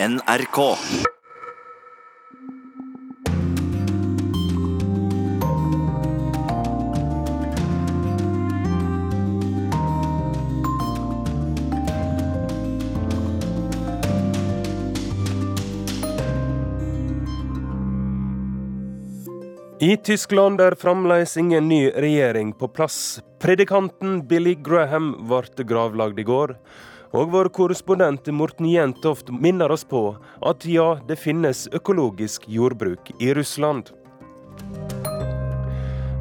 NRK. I Tyskland er fremdeles ingen ny regjering på plass. Predikanten Billy Graham ble gravlagd i går. Og vår korrespondent Morten Jentoft minner oss på at ja, det finnes økologisk jordbruk i Russland.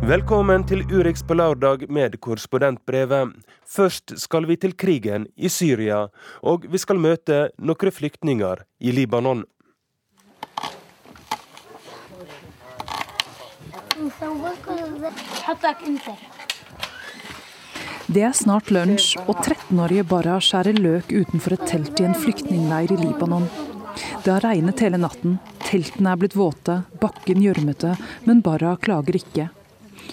Velkommen til Urix på lørdag med korrespondentbrevet. Først skal vi til krigen i Syria, og vi skal møte noen flyktninger i Libanon. Det er snart lunsj, og 13-årige Barra skjærer løk utenfor et telt i en flyktningleir i Libanon. Det har regnet hele natten, teltene er blitt våte, bakken gjørmete, men Barra klager ikke.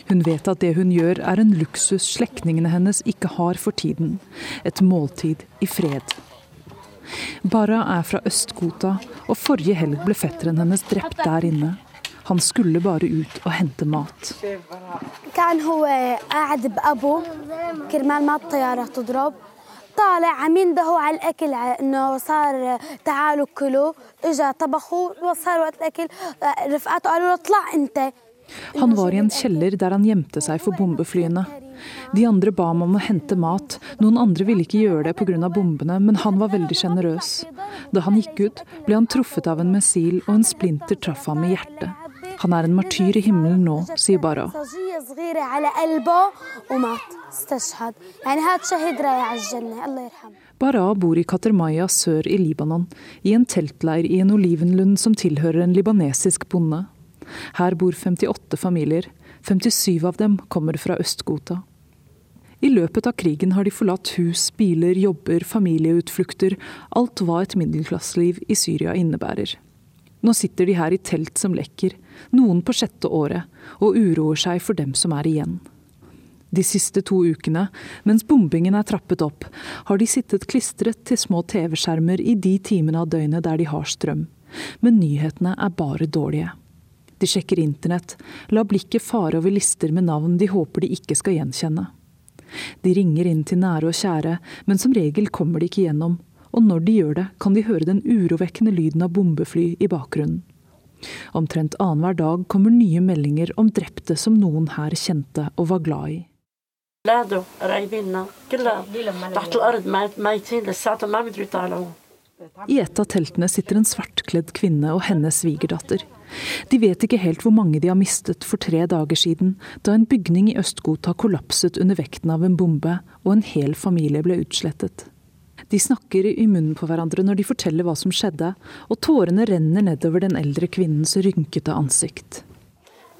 Hun vet at det hun gjør er en luksus slektningene hennes ikke har for tiden. Et måltid i fred. Barra er fra Øst-Ghouta, og forrige helg ble fetteren hennes drept der inne. Han skulle bare ut og hente mat. كان هو قاعد بأبو كرمال ما الطيارة تضرب طالع عم يندهوا على الأكل ع- إنه صار تعالوا كلوا إجا طبخوا وصار وقت الأكل رفقاته قالوا له اطلع أنت Han var i en kjeller der han gjemte seg for bombeflyene. De andre ba ham om å hente mat. Noen andre ville ikke gjøre det pga. bombene, men han var veldig sjenerøs. Da han gikk ut, ble han truffet av en missil, og en splinter traff ham i hjertet. Han er en martyr i himmelen nå, sier Bara. Bara bor i Katermaya sør i Libanon, i en teltleir i en olivenlund som tilhører en libanesisk bonde. Her bor 58 familier. 57 av dem kommer fra Øst-Ghouta. I løpet av krigen har de forlatt hus, biler, jobber, familieutflukter, alt hva et middelklasseliv i Syria innebærer. Nå sitter de her i telt som lekker, noen på sjette året, og uroer seg for dem som er igjen. De siste to ukene, mens bombingen er trappet opp, har de sittet klistret til små TV-skjermer i de timene av døgnet der de har strøm. Men nyhetene er bare dårlige. De sjekker internett, lar blikket fare over lister med navn de håper de ikke skal gjenkjenne. De ringer inn til nære og kjære, men som regel kommer de ikke gjennom, og når de gjør det, kan de høre den urovekkende lyden av bombefly i bakgrunnen. Omtrent annenhver dag kommer nye meldinger om drepte som noen her kjente og var glad i. I et av teltene sitter en svartkledd kvinne og hennes svigerdatter. De vet ikke helt hvor mange de har mistet for tre dager siden, da en bygning i Østgota kollapset under vekten av en bombe og en hel familie ble utslettet. De snakker i munnen på hverandre når de forteller hva som skjedde, og tårene renner nedover den eldre kvinnens rynkete ansikt.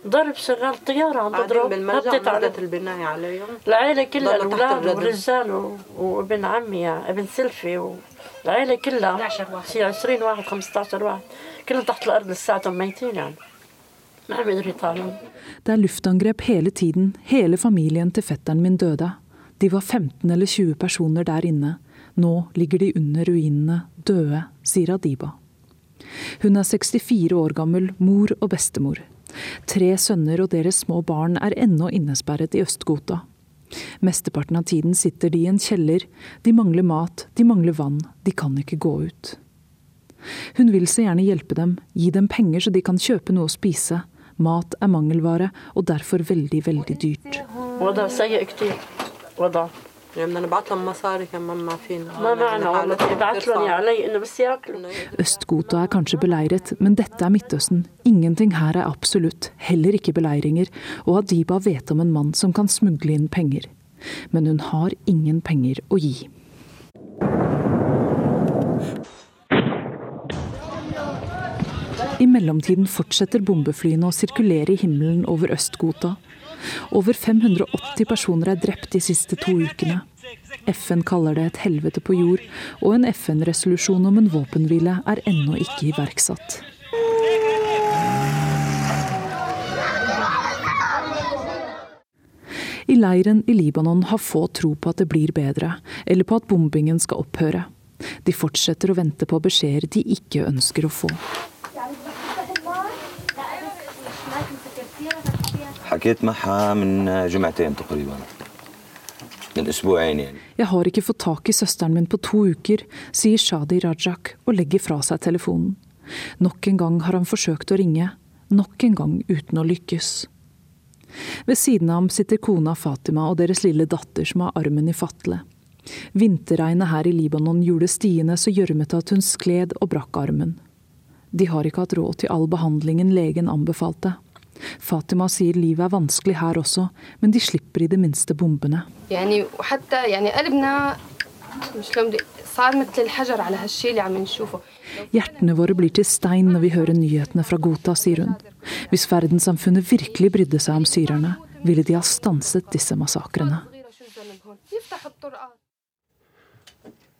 ضرب شغال طيارة عم بعدين تضرب بالمرجع هبطت على نزلت البناية عليهم العيلة كلها ضلوا تحت الأولاد الردم. والرجال و- وابن عمي ابن سلفي والعيلة كلها شي 20 واحد 15 واحد كلهم تحت الأرض لساتهم ميتين يعني ما عم يقدروا يطالعوا Det er luftangrep hele tiden. Hele familien til fetteren min døde. De var 15 eller 20 personer der inne. Nå ligger de under ruinene, døde, sier Adiba. Hun er 64 år gammel, mor og bestemor. Tre sønner og deres små barn er ennå innesperret i Østgota. Mesteparten av tiden sitter de i en kjeller. De mangler mat, de mangler vann, de kan ikke gå ut. Hun vil så gjerne hjelpe dem, gi dem penger så de kan kjøpe noe å spise. Mat er mangelvare, og derfor veldig, veldig dyrt. Hva Hvordan sier jeg Øst-Ghouta er kanskje beleiret, men dette er Midtøsten. Ingenting her er absolutt, heller ikke beleiringer, og Adiba vet om en mann som kan smugle inn penger. Men hun har ingen penger å gi. I mellomtiden fortsetter bombeflyene å sirkulere i himmelen over Øst-Ghouta. Over 580 personer er drept de siste to ukene. FN kaller det et helvete på jord, og en FN-resolusjon om en våpenhvile er ennå ikke iverksatt. I leiren i Libanon har få tro på at det blir bedre, eller på at bombingen skal opphøre. De fortsetter å vente på beskjeder de ikke ønsker å få. Jeg har ikke fått tak i søsteren min på to uker, sier Shadi Rajak og legger fra seg telefonen. Nok en gang har han forsøkt å ringe, nok en gang uten å lykkes. Ved siden av ham sitter kona Fatima og deres lille datter som har armen i fatle. Vinterregnet her i Libanon gjorde stiene så gjørmete at hun skled og brakk armen. De har ikke hatt råd til all behandlingen legen anbefalte. Fatima sier livet er vanskelig her også, men de slipper i det minste bombene. Hjertene våre blir til stein når vi hører nyhetene fra Gota, sier hun. Hvis verdenssamfunnet virkelig brydde seg om syrerne, ville de ha stanset disse massakrene.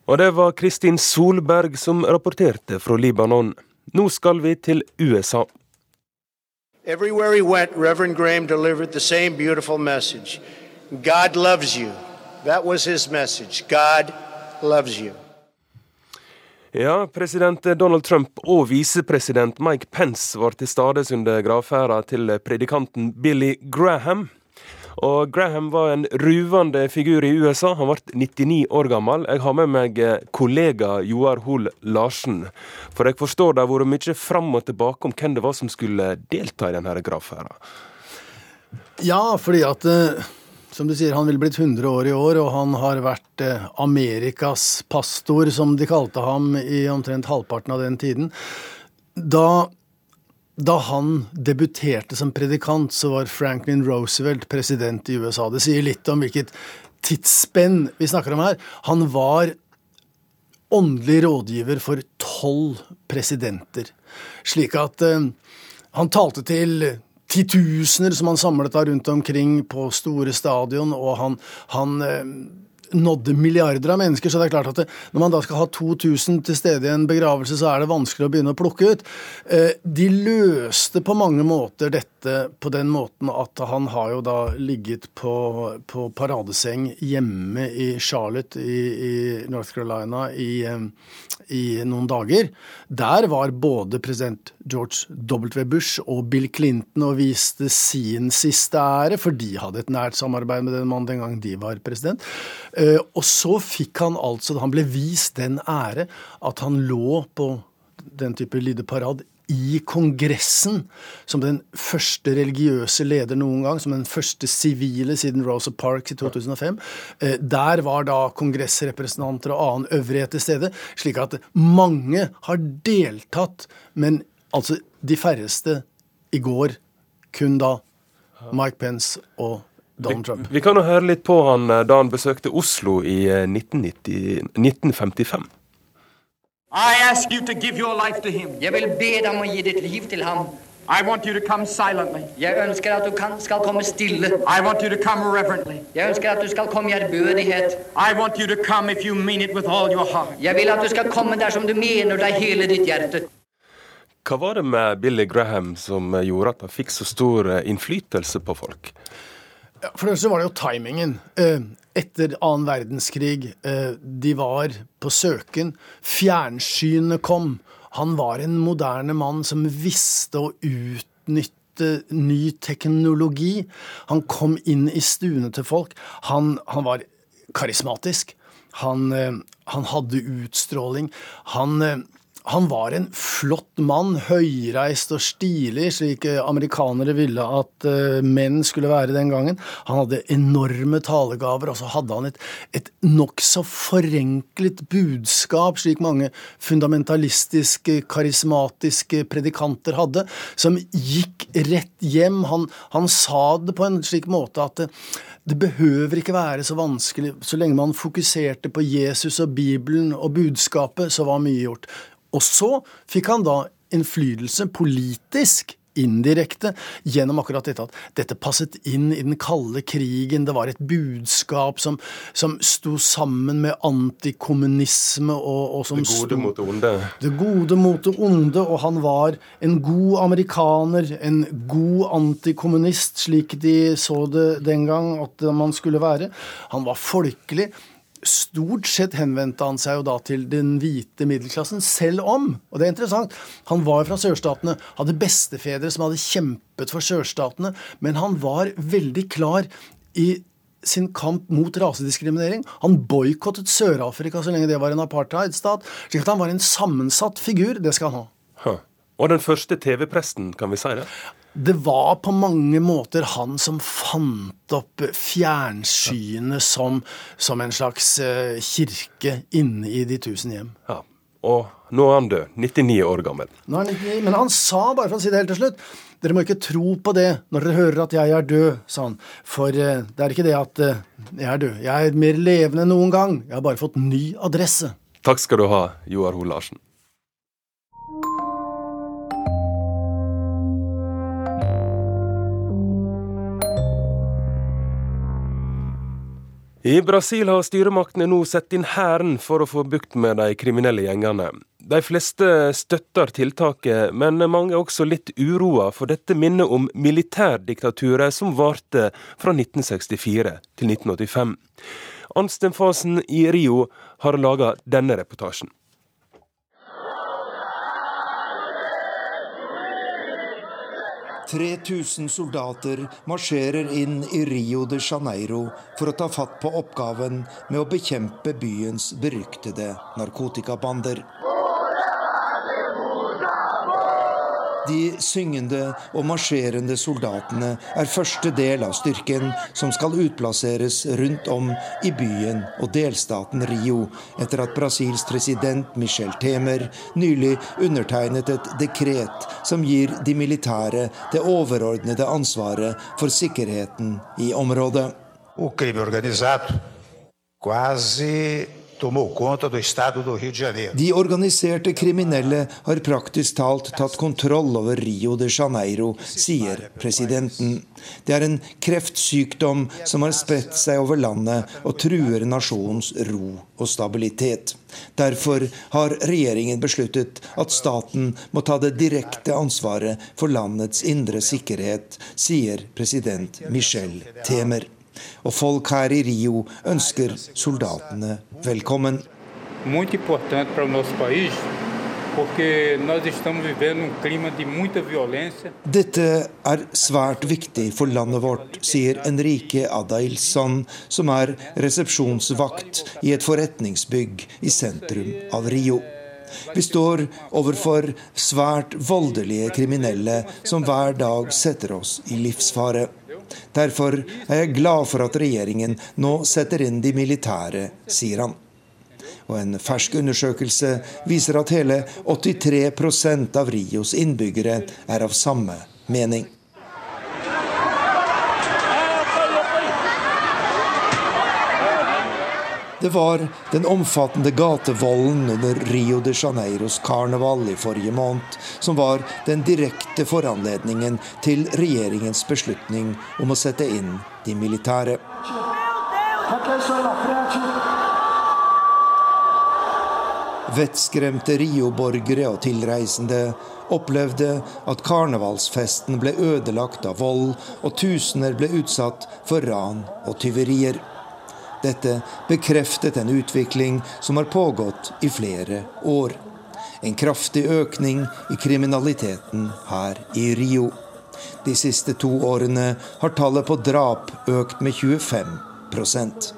Og det var Kristin Solberg som rapporterte fra Libanon. Nå skal vi til USA. Everywhere he went, Reverend Graham delivered the same beautiful message God loves you. That was his message. God loves you. Ja, president Donald Trump og visepresident Mike Pence var til stades under gravferda til predikanten Billy Graham. Og Graham var en ruvende figur i USA. Han ble 99 år gammel. Jeg har med meg eh, kollega Joar Hoel Larsen. For jeg forstår det har vært mye fram og tilbake om hvem det var som skulle delta i denne gravferda. Ja, fordi at eh, som du sier, han ville blitt 100 år i år, og han har vært eh, Amerikas pastor, som de kalte ham i omtrent halvparten av den tiden. Da da han debuterte som predikant, så var Franklin Roosevelt president i USA. Det sier litt om hvilket tidsspenn vi snakker om her. Han var åndelig rådgiver for tolv presidenter. Slik at eh, han talte til titusener som han samlet da rundt omkring på store stadion, og han, han eh, nådde milliarder av mennesker. Så det er klart at det, når man da skal ha 2000 til stede i en begravelse, så er det vanskelig å begynne å plukke ut. Eh, de løste på mange måter dette på den måten at han har jo da ligget på, på paradeseng hjemme i Charlotte i, i North Carolina i, eh, i, noen dager. Der var både president George W. Bush og Bill Clinton og viste sin siste ære, for de hadde et nært samarbeid med den mannen den gang de var president. Eh, og så fikk han altså, han ble vist den ære at han lå på den type lydeparad i Kongressen som den første religiøse leder noen gang, som den første sivile siden Rosa Parks i 2005. Eh, der var da kongressrepresentanter og annen øvrighet til stede, slik at mange har deltatt, men altså de færreste i går kun da Mike Pence og Donald Trump. Vi, vi kan jo høre litt på han eh, da han besøkte Oslo i 1990, 1955. I ask you to give your life to him. Jeg vil be deg om å gi ditt liv til ham. I want you to come silently. Jeg ønsker at du kan, skal komme stille. I want you to come reverently. Jeg ønsker at du skal komme i ærbødighet. I want you to come if you mean it with all your heart. Jeg vil at du skal komme dersom du mener det hele ditt hjerte. Hva var det med Billy Graham som gjorde at han fikk så stor eh, innflytelse på folk? For det første var det jo timingen. Eh, etter annen verdenskrig, eh, de var på søken. Fjernsynet kom. Han var en moderne mann som visste å utnytte ny teknologi. Han kom inn i stuene til folk. Han, han var karismatisk. Han, eh, han, hadde utstråling. Han han var en flott mann, høyreist og stilig, slik eh, amerikanere ville at uh, menn skulle være den gangen. Han hadde enorme talegaver, og så hadde han et, et nokså forenklet budskap, slik mange fundamentalistiske, karismatiske predikanter hadde, som gikk rett hjem. Han, han sa det på en slik måte at det, det behøver ikke være så vanskelig. Så lenge man fokuserte på Jesus og Bibelen og budskapet, så var mye gjort. Og så fikk han da innflytelse politisk indirekte gjennom akkurat dette at dette passet inn i den kalde krigen. Det var et budskap som, som sto sammen med antikommunisme og, og som Det gode mot det onde. Det gode mot det onde, og han var en god amerikaner, en god antikommunist, slik de så det den gang at man skulle være. Han var folkelig. Stort sett henvendte han seg jo da til den hvite middelklassen, selv om, og det er interessant, han var fra sørstatene, hadde bestefedre som hadde kjempet for sørstatene, men han var veldig klar i sin kamp mot rasediskriminering. Han boikottet Sør-Afrika så lenge det var en apartheidstat. slik at han var en sammensatt figur. Det skal han ha. Huh. Og den første TV-presten, kan vi si det? Det var på mange måter han som fant opp fjernsynet som, som en slags uh, kirke inne i de tusen hjem. Ja. Og nå er han død. 99 år gammel. Nå er han 99, Men han sa, bare for å si det helt til slutt Dere må ikke tro på det når dere hører at jeg er død, sa han. For uh, det er ikke det at uh, jeg er død. Jeg er mer levende enn noen gang. Jeg har bare fått ny adresse. Takk skal du ha, Joar Hoel Larsen. I Brasil har styremaktene nå satt inn hæren for å få bukt med de kriminelle gjengene. De fleste støtter tiltaket, men mange er også litt uroa, for dette minner om militærdiktaturet som varte fra 1964 til 1985. Anstenfasen i Rio har laga denne reportasjen. 3000 soldater marsjerer inn i Rio de Janeiro for å ta fatt på oppgaven med å bekjempe byens beryktede narkotikabander. De syngende og marsjerende soldatene er første del av styrken som skal utplasseres rundt om i byen og delstaten Rio, etter at Brasils president Michel Temer nylig undertegnet et dekret som gir de militære det overordnede ansvaret for sikkerheten i området. O crime organizado quase de organiserte kriminelle har praktisk talt tatt kontroll over Rio de Janeiro, sier presidenten. Det er en kreftsykdom som har spredt seg over landet og truer nasjonens ro og stabilitet. Derfor har regjeringen besluttet at staten må ta det direkte ansvaret for landets indre sikkerhet, sier president Michel Temer. Og folk her i Rio ønsker soldatene velkommen. Dette er svært viktig for landet vårt, sier Enrique Adailson, som er resepsjonsvakt i et forretningsbygg i sentrum av Rio. Vi står overfor svært voldelige kriminelle som hver dag setter oss i livsfare. Derfor er jeg glad for at regjeringen nå setter inn de militære, sier han. Og en fersk undersøkelse viser at hele 83% av Rios innbyggere er av samme mening. Det var den omfattende gatevolden under Rio de Janeiros karneval i forrige måned som var den direkte foranledningen til regjeringens beslutning om å sette inn de militære. Vettskremte Rio-borgere og tilreisende opplevde at karnevalsfesten ble ødelagt av vold, og tusener ble utsatt for ran og tyverier. Dette bekreftet en utvikling som har pågått i flere år. En kraftig økning i kriminaliteten her i Rio. De siste to årene har tallet på drap økt med 25%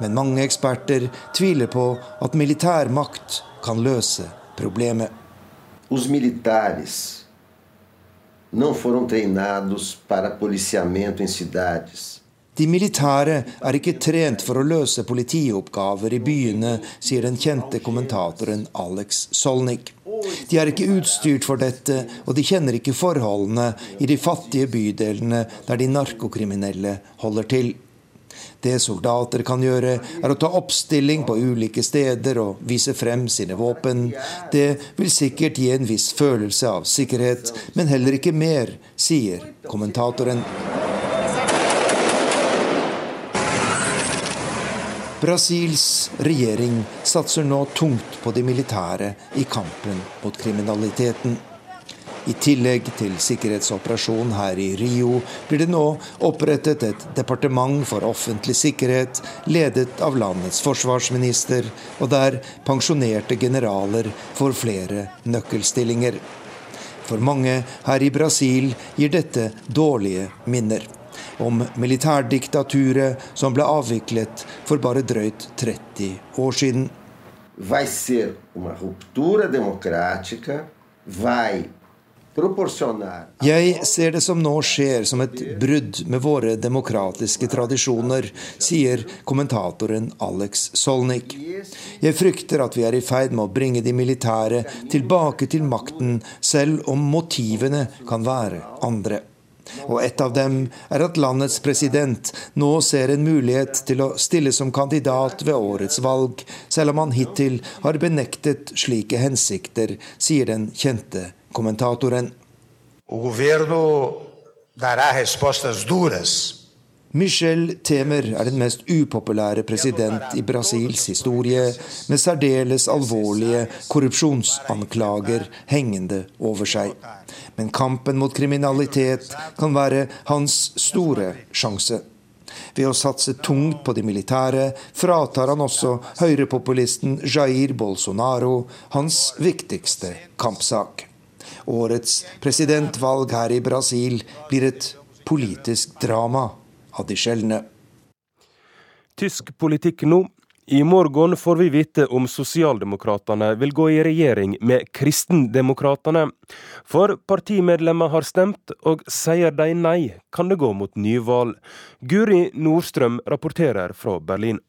Men mange eksperter tviler på at militærmakt kan løse problemet. Os militares não foram treinados para policiamento em cidades. De militære er ikke trent for å løse politioppgaver i byene, sier den kjente kommentatoren Alex Solnik. De er ikke utstyrt for dette, og de kjenner ikke forholdene i de fattige bydelene der de narkokriminelle holder til. Det soldater kan gjøre, er å ta oppstilling på ulike steder og vise frem sine våpen. Det vil sikkert gi en viss følelse av sikkerhet, men heller ikke mer, sier kommentatoren. Brasils regjering satser nå tungt på de militære i kampen mot kriminaliteten. I tillegg til sikkerhetsoperasjonen her i Rio blir det nå opprettet et departement for offentlig sikkerhet, ledet av landets forsvarsminister, og der pensjonerte generaler får flere nøkkelstillinger. For mange her i Brasil gir dette dårlige minner om militærdiktaturet som ble avviklet for bare drøyt 30 år siden. Vai ser uma ruptura democrática, vai jeg ser det som nå skjer som et brudd med våre demokratiske tradisjoner, sier kommentatoren Alex Solnik. Jeg frykter at vi er i ferd med å bringe de militære tilbake til makten, selv om motivene kan være andre. Og et av dem er at landets president nå ser en mulighet til å stille som kandidat ved årets valg, selv om han hittil har benektet slike hensikter, sier den kjente kommentatoren. Michel Temer er den mest upopulære president i Brasils historie, med særdeles alvorlige korrupsjonsanklager hengende over seg. Men kampen mot kriminalitet kan være hans store sjanse. Ved å satse tungt på de militære fratar han også høyrepopulisten Jair Bolsonaro hans viktigste kampsak. Årets presidentvalg her i Brasil blir et politisk drama av de sjeldne. Tysk politikk nå. I morgen får vi vite om sosialdemokratene vil gå i regjering med kristendemokratene. For partimedlemmer har stemt, og sier de nei, kan det gå mot nyvalg. Guri Nordstrøm rapporterer fra Berlin.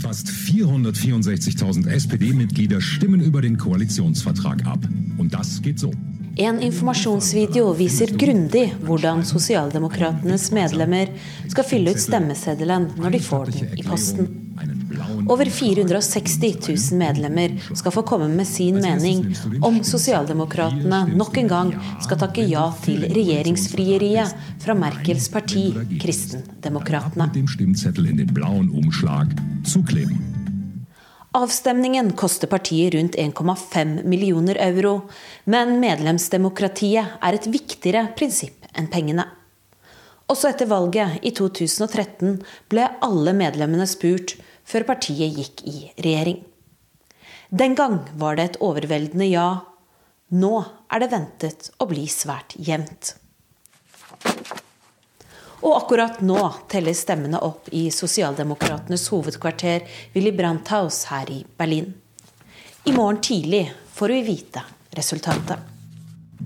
Fast 464.000 SPD-Mitglieder stimmen über den Koalitionsvertrag ab. Und das geht so. En informasjonsvideo viser grundig hvordan sosialdemokratenes medlemmer skal fylle ut stemmeseddelen når de får den i posten. Over 460 000 medlemmer skal få komme med sin mening om sosialdemokratene nok en gang skal takke ja til regjeringsfrieriet fra Merkels parti, Kristendemokratene. Avstemningen koster partiet rundt 1,5 millioner euro, men medlemsdemokratiet er et viktigere prinsipp enn pengene. Også etter valget i 2013 ble alle medlemmene spurt før partiet gikk i regjering. Den gang var det et overveldende ja. Nå er det ventet å bli svært jevnt. Og akkurat nå teller stemmene opp i sosialdemokratenes hovedkvarter Willy Brandt-haus her i Berlin. I morgen tidlig får vi vite resultatet.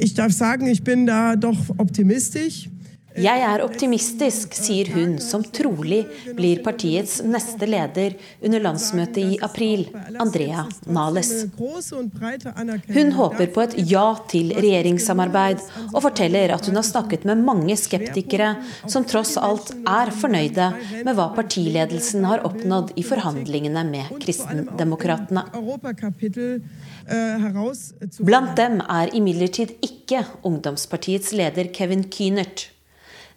Ich darf sagen, ich bin da doch optimistisch. Jeg er optimistisk, sier hun, som trolig blir partiets neste leder under landsmøtet i april, Andrea Nales. Hun håper på et ja til regjeringssamarbeid, og forteller at hun har snakket med mange skeptikere som tross alt er fornøyde med hva partiledelsen har oppnådd i forhandlingene med Kristendemokratene. Blant dem er imidlertid ikke ungdomspartiets leder Kevin Kühnert.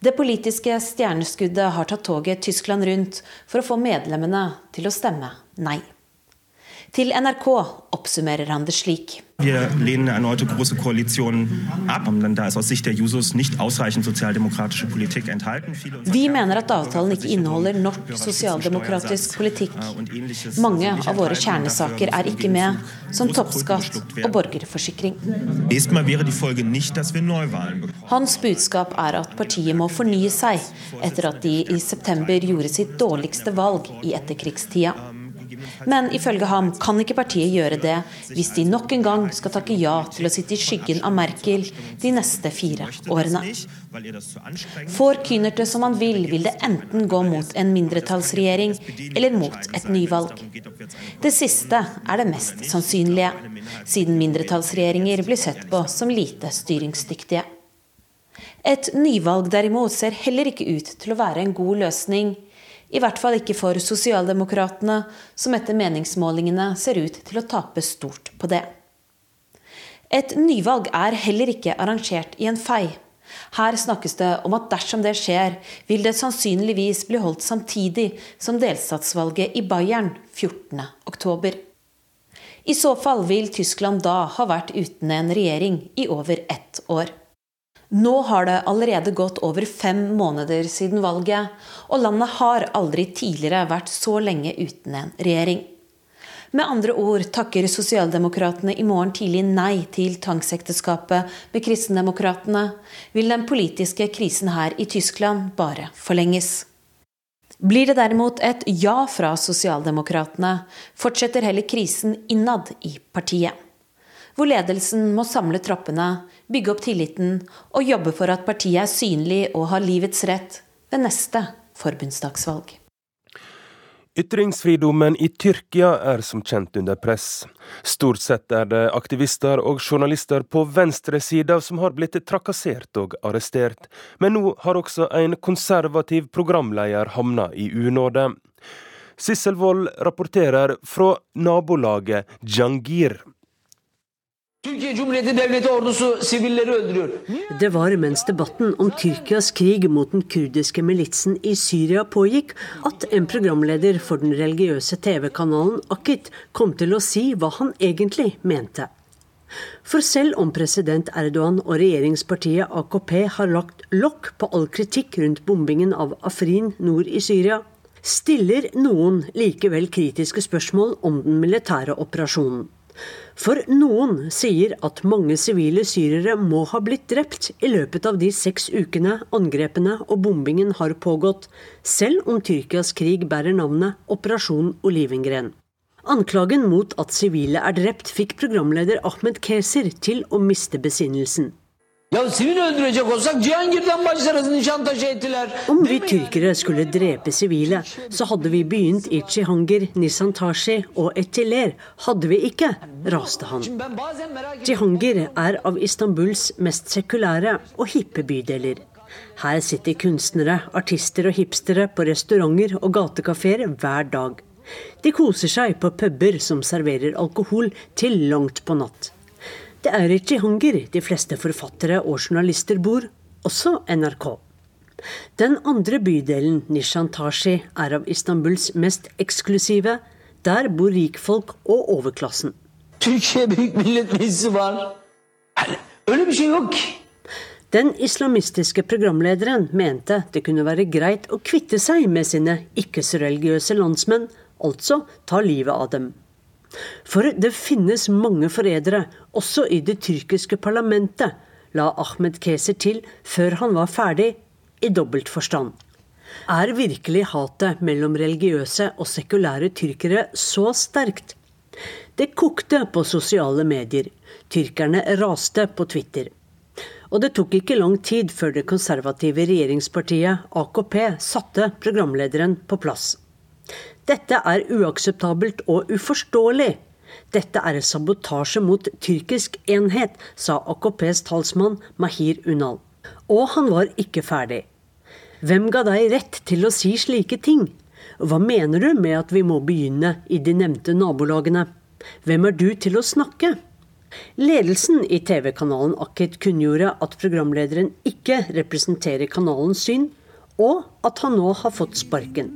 Det politiske stjerneskuddet har tatt toget Tyskland rundt for å få medlemmene til å stemme nei. Til NRK oppsummerer han det slik. Wir lehnen eine erneute große Koalition ab. Da ist aus Sicht der Jusos nicht ausreichend sozialdemokratische Politikk enthalten. Vi mener at avtalen ikke inneholder norsk sosialdemokratisk politikk. Mange av våre kjernesaker er ikke med, som toppskatt og borgerforsikring. Hans budskap er at partiet må fornye seg, etter at de i september gjorde sitt dårligste valg i etterkrigstida. Men ifølge ham kan ikke partiet gjøre det hvis de nok en gang skal takke ja til å sitte i skyggen av Merkel de neste fire årene. Får Kühnert det som han vil, vil det enten gå mot en mindretallsregjering eller mot et nyvalg. Det siste er det mest sannsynlige, siden mindretallsregjeringer blir sett på som lite styringsdyktige. Et nyvalg derimot ser heller ikke ut til å være en god løsning. I hvert fall ikke for sosialdemokratene, som etter meningsmålingene ser ut til å tape stort på det. Et nyvalg er heller ikke arrangert i en fei. Her snakkes det om at dersom det skjer, vil det sannsynligvis bli holdt samtidig som delstatsvalget i Bayern 14.10. I så fall vil Tyskland da ha vært uten en regjering i over ett år. Nå har det allerede gått over fem måneder siden valget, og landet har aldri tidligere vært så lenge uten en regjering. Med andre ord takker sosialdemokratene i morgen tidlig nei til tvangsekteskapet med kristendemokratene, vil den politiske krisen her i Tyskland bare forlenges. Blir det derimot et ja fra sosialdemokratene, fortsetter heller krisen innad i partiet. Hvor ledelsen må samle troppene, bygge opp tilliten og jobbe for at partiet er synlig og har livets rett ved neste forbundsdagsvalg. Ytringsfridommen i Tyrkia er som kjent under press. Stort sett er det aktivister og journalister på venstresida som har blitt trakassert og arrestert, men nå har også en konservativ programleder havna i unåde. Sissel Wold rapporterer fra nabolaget Jangir. Det var mens debatten om Tyrkias krig mot den kurdiske militsen i Syria pågikk, at en programleder for den religiøse TV-kanalen Akit kom til å si hva han egentlig mente. For selv om president Erdogan og regjeringspartiet AKP har lagt lokk på all kritikk rundt bombingen av Afrin nord i Syria, stiller noen likevel kritiske spørsmål om den militære operasjonen. For noen sier at mange sivile syrere må ha blitt drept i løpet av de seks ukene angrepene og bombingen har pågått, selv om Tyrkias krig bærer navnet Operasjon Olivengren. Anklagen mot at sivile er drept, fikk programleder Ahmed Keser til å miste besinnelsen. Ya sivil öldürecek olsak Cihangir'den başlarız Nişantaşı ettiler. Om vi tyrkere skulle drepe sivile, så hadde vi begynt i Cihangir, Nisantashi og Etiler. Hadde vi ikke, raste han. Cihangir er av Istanbuls mest sekulære og hippe bydeler. Her sitter kunstnere, artister og hipstere på restauranter og gatekafeer hver dag. De koser seg på puber som serverer alkohol til langt på natt. Det er i Chihanger de fleste forfattere og journalister bor, også NRK. Den andre bydelen, Nishantashi, er av Istanbuls mest eksklusive. Der bor rikfolk og overklassen. Den islamistiske programlederen mente det kunne være greit å kvitte seg med sine ikke-så-religiøse landsmenn, altså ta livet av dem. For det finnes mange forrædere, også i det tyrkiske parlamentet, la Ahmed Keser til før han var ferdig, i dobbelt forstand. Er virkelig hatet mellom religiøse og sekulære tyrkere så sterkt? Det kokte på sosiale medier. Tyrkerne raste på Twitter. Og det tok ikke lang tid før det konservative regjeringspartiet AKP satte programlederen på plass. Dette er uakseptabelt og uforståelig. Dette er sabotasje mot tyrkisk enhet, sa AKPs talsmann Mahir Unal. Og han var ikke ferdig. Hvem ga deg rett til å si slike ting? Hva mener du med at vi må begynne i de nevnte nabolagene? Hvem er du til å snakke? Ledelsen i TV-kanalen Akit kunngjorde at programlederen ikke representerer kanalens syn, og at han nå har fått sparken.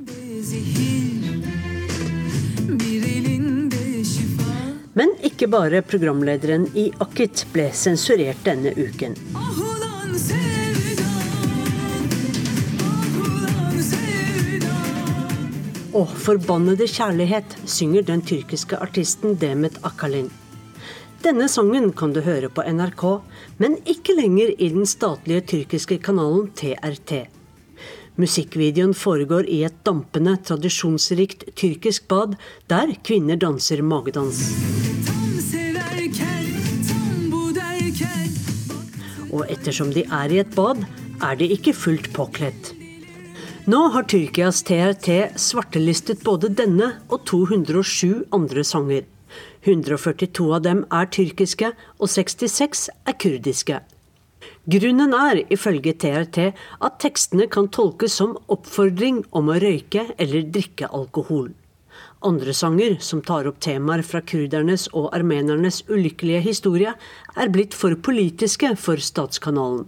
Men ikke bare programlederen i Akit ble sensurert denne uken. Å, forbannede kjærlighet, synger den tyrkiske artisten Demet Akalin. Denne sangen kan du høre på NRK, men ikke lenger i den statlige tyrkiske kanalen TRT. Musikkvideoen foregår i et dampende, tradisjonsrikt tyrkisk bad, der kvinner danser magedans. Og ettersom de er i et bad, er de ikke fullt påkledd. Nå har Tyrkias TRT svartelistet både denne og 207 andre sanger. 142 av dem er tyrkiske, og 66 er kurdiske. Grunnen er, ifølge TRT, at tekstene kan tolkes som oppfordring om å røyke eller drikke alkohol. Andre sanger, som tar opp temaer fra kurdernes og armenernes ulykkelige historie, er blitt for politiske for statskanalen.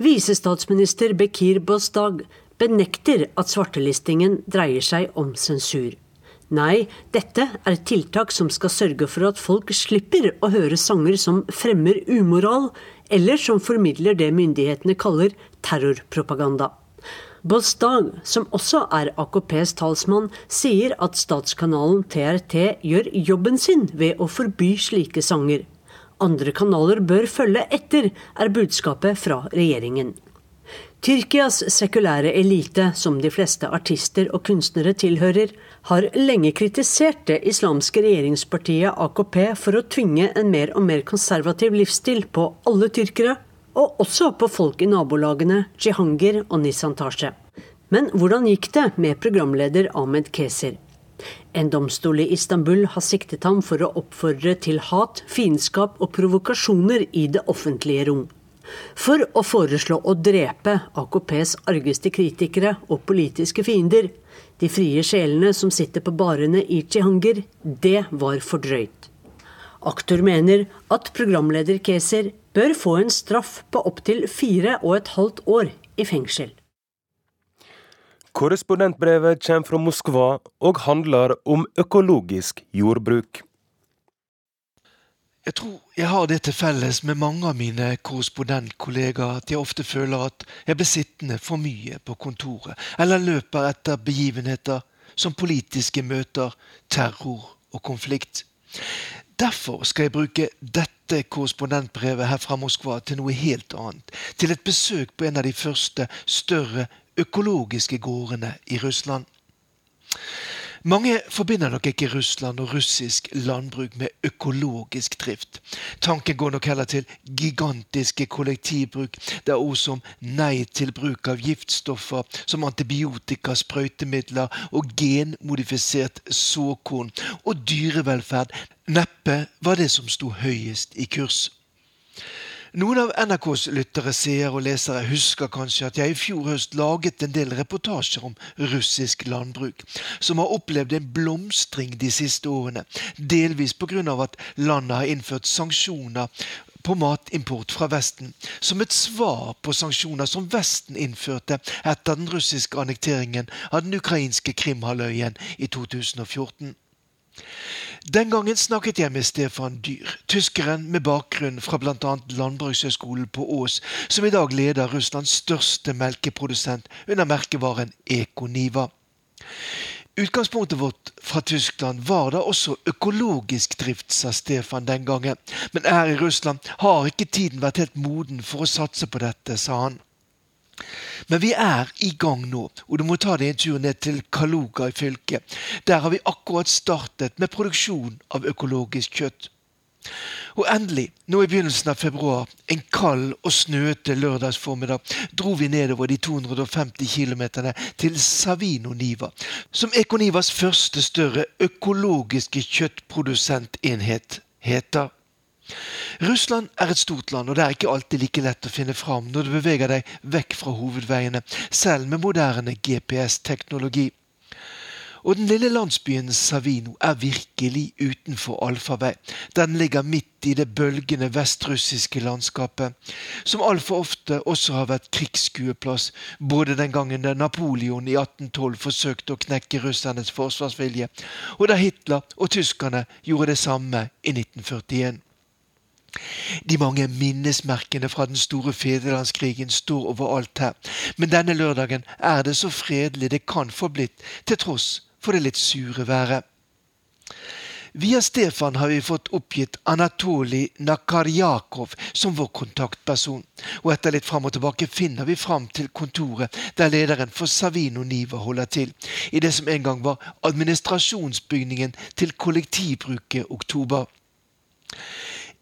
Visestatsminister Bekir Bosdag benekter at svartelistingen dreier seg om sensur. Nei, dette er tiltak som skal sørge for at folk slipper å høre sanger som fremmer umoral, eller som formidler det myndighetene kaller terrorpropaganda. Bostag, som også er AKPs talsmann, sier at statskanalen TRT gjør jobben sin ved å forby slike sanger. Andre kanaler bør følge etter, er budskapet fra regjeringen. Tyrkias sekulære elite, som de fleste artister og kunstnere tilhører, har lenge kritisert det islamske regjeringspartiet AKP for å tvinge en mer og mer konservativ livsstil på alle tyrkere, og også på folk i nabolagene Jihangir og Nisantasje. Men hvordan gikk det med programleder Ahmed Keser? En domstol i Istanbul har siktet ham for å oppfordre til hat, fiendskap og provokasjoner i det offentlige rom for å foreslå å drepe AKPs argeste kritikere og politiske fiender. De frie sjelene som sitter på barene i Chihanger, det var for drøyt. Aktor mener at programleder Keser bør få en straff på opptil fire og et halvt år i fengsel. Korrespondentbrevet kommer fra Moskva og handler om økologisk jordbruk. Jeg tror jeg har det til felles med mange av mine korrespondentkollegaer at jeg ofte føler at jeg blir sittende for mye på kontoret, eller løper etter begivenheter som politiske møter, terror og konflikt. Derfor skal jeg bruke dette korrespondentbrevet her fra Moskva til noe helt annet. Til et besøk på en av de første større økologiske gårdene i Russland. Mange forbinder nok ikke Russland og russisk landbruk med økologisk drift. Tanken går nok heller til gigantiske kollektivbruk, der ord som nei til bruk av giftstoffer som antibiotika, sprøytemidler og genmodifisert såkorn og dyrevelferd neppe var det som sto høyest i kurs. Noen av NRKs lyttere, seere og lesere husker kanskje at jeg i fjor høst laget en del reportasjer om russisk landbruk, som har opplevd en blomstring de siste årene, delvis pga. at landet har innført sanksjoner på matimport fra Vesten, som et svar på sanksjoner som Vesten innførte etter den russiske annekteringen av den ukrainske Krimhalvøya i 2014. Den gangen snakket jeg med Stefan Dyhr, tyskeren med bakgrunn fra bl.a. Landbrukshøgskolen på Ås, som i dag leder Russlands største melkeprodusent under merkevaren Ekoniva. Utgangspunktet vårt fra Tyskland var da også økologisk drift, sa Stefan den gangen. Men her i Russland har ikke tiden vært helt moden for å satse på dette, sa han. Men vi er i gang nå, og du må ta deg en tur ned til Kaluga i fylket. Der har vi akkurat startet med produksjon av økologisk kjøtt. Og endelig, nå i begynnelsen av februar, en kald og snøete lørdagsformiddag, dro vi nedover de 250 km til Savino Niva, som Econivas første større økologiske kjøttprodusentenhet heter. Russland er et stort land, og det er ikke alltid like lett å finne fram når du beveger deg vekk fra hovedveiene, selv med moderne GPS-teknologi. Og den lille landsbyen Savino er virkelig utenfor allfarvei. Den ligger midt i det bølgende vestrussiske landskapet, som altfor ofte også har vært krigsskueplass, både den gangen da Napoleon i 1812 forsøkte å knekke russernes forsvarsvilje, og da Hitler og tyskerne gjorde det samme i 1941. De mange minnesmerkene fra den store fedrelandskrigen står overalt her, men denne lørdagen er det så fredelig det kan få blitt, til tross for det litt sure været. Via Stefan har vi fått oppgitt Anatolij Nakarjakov som vår kontaktperson, og etter litt fram og tilbake finner vi fram til kontoret der lederen for Savino Niva holder til, i det som en gang var administrasjonsbygningen til kollektivbruket Oktober.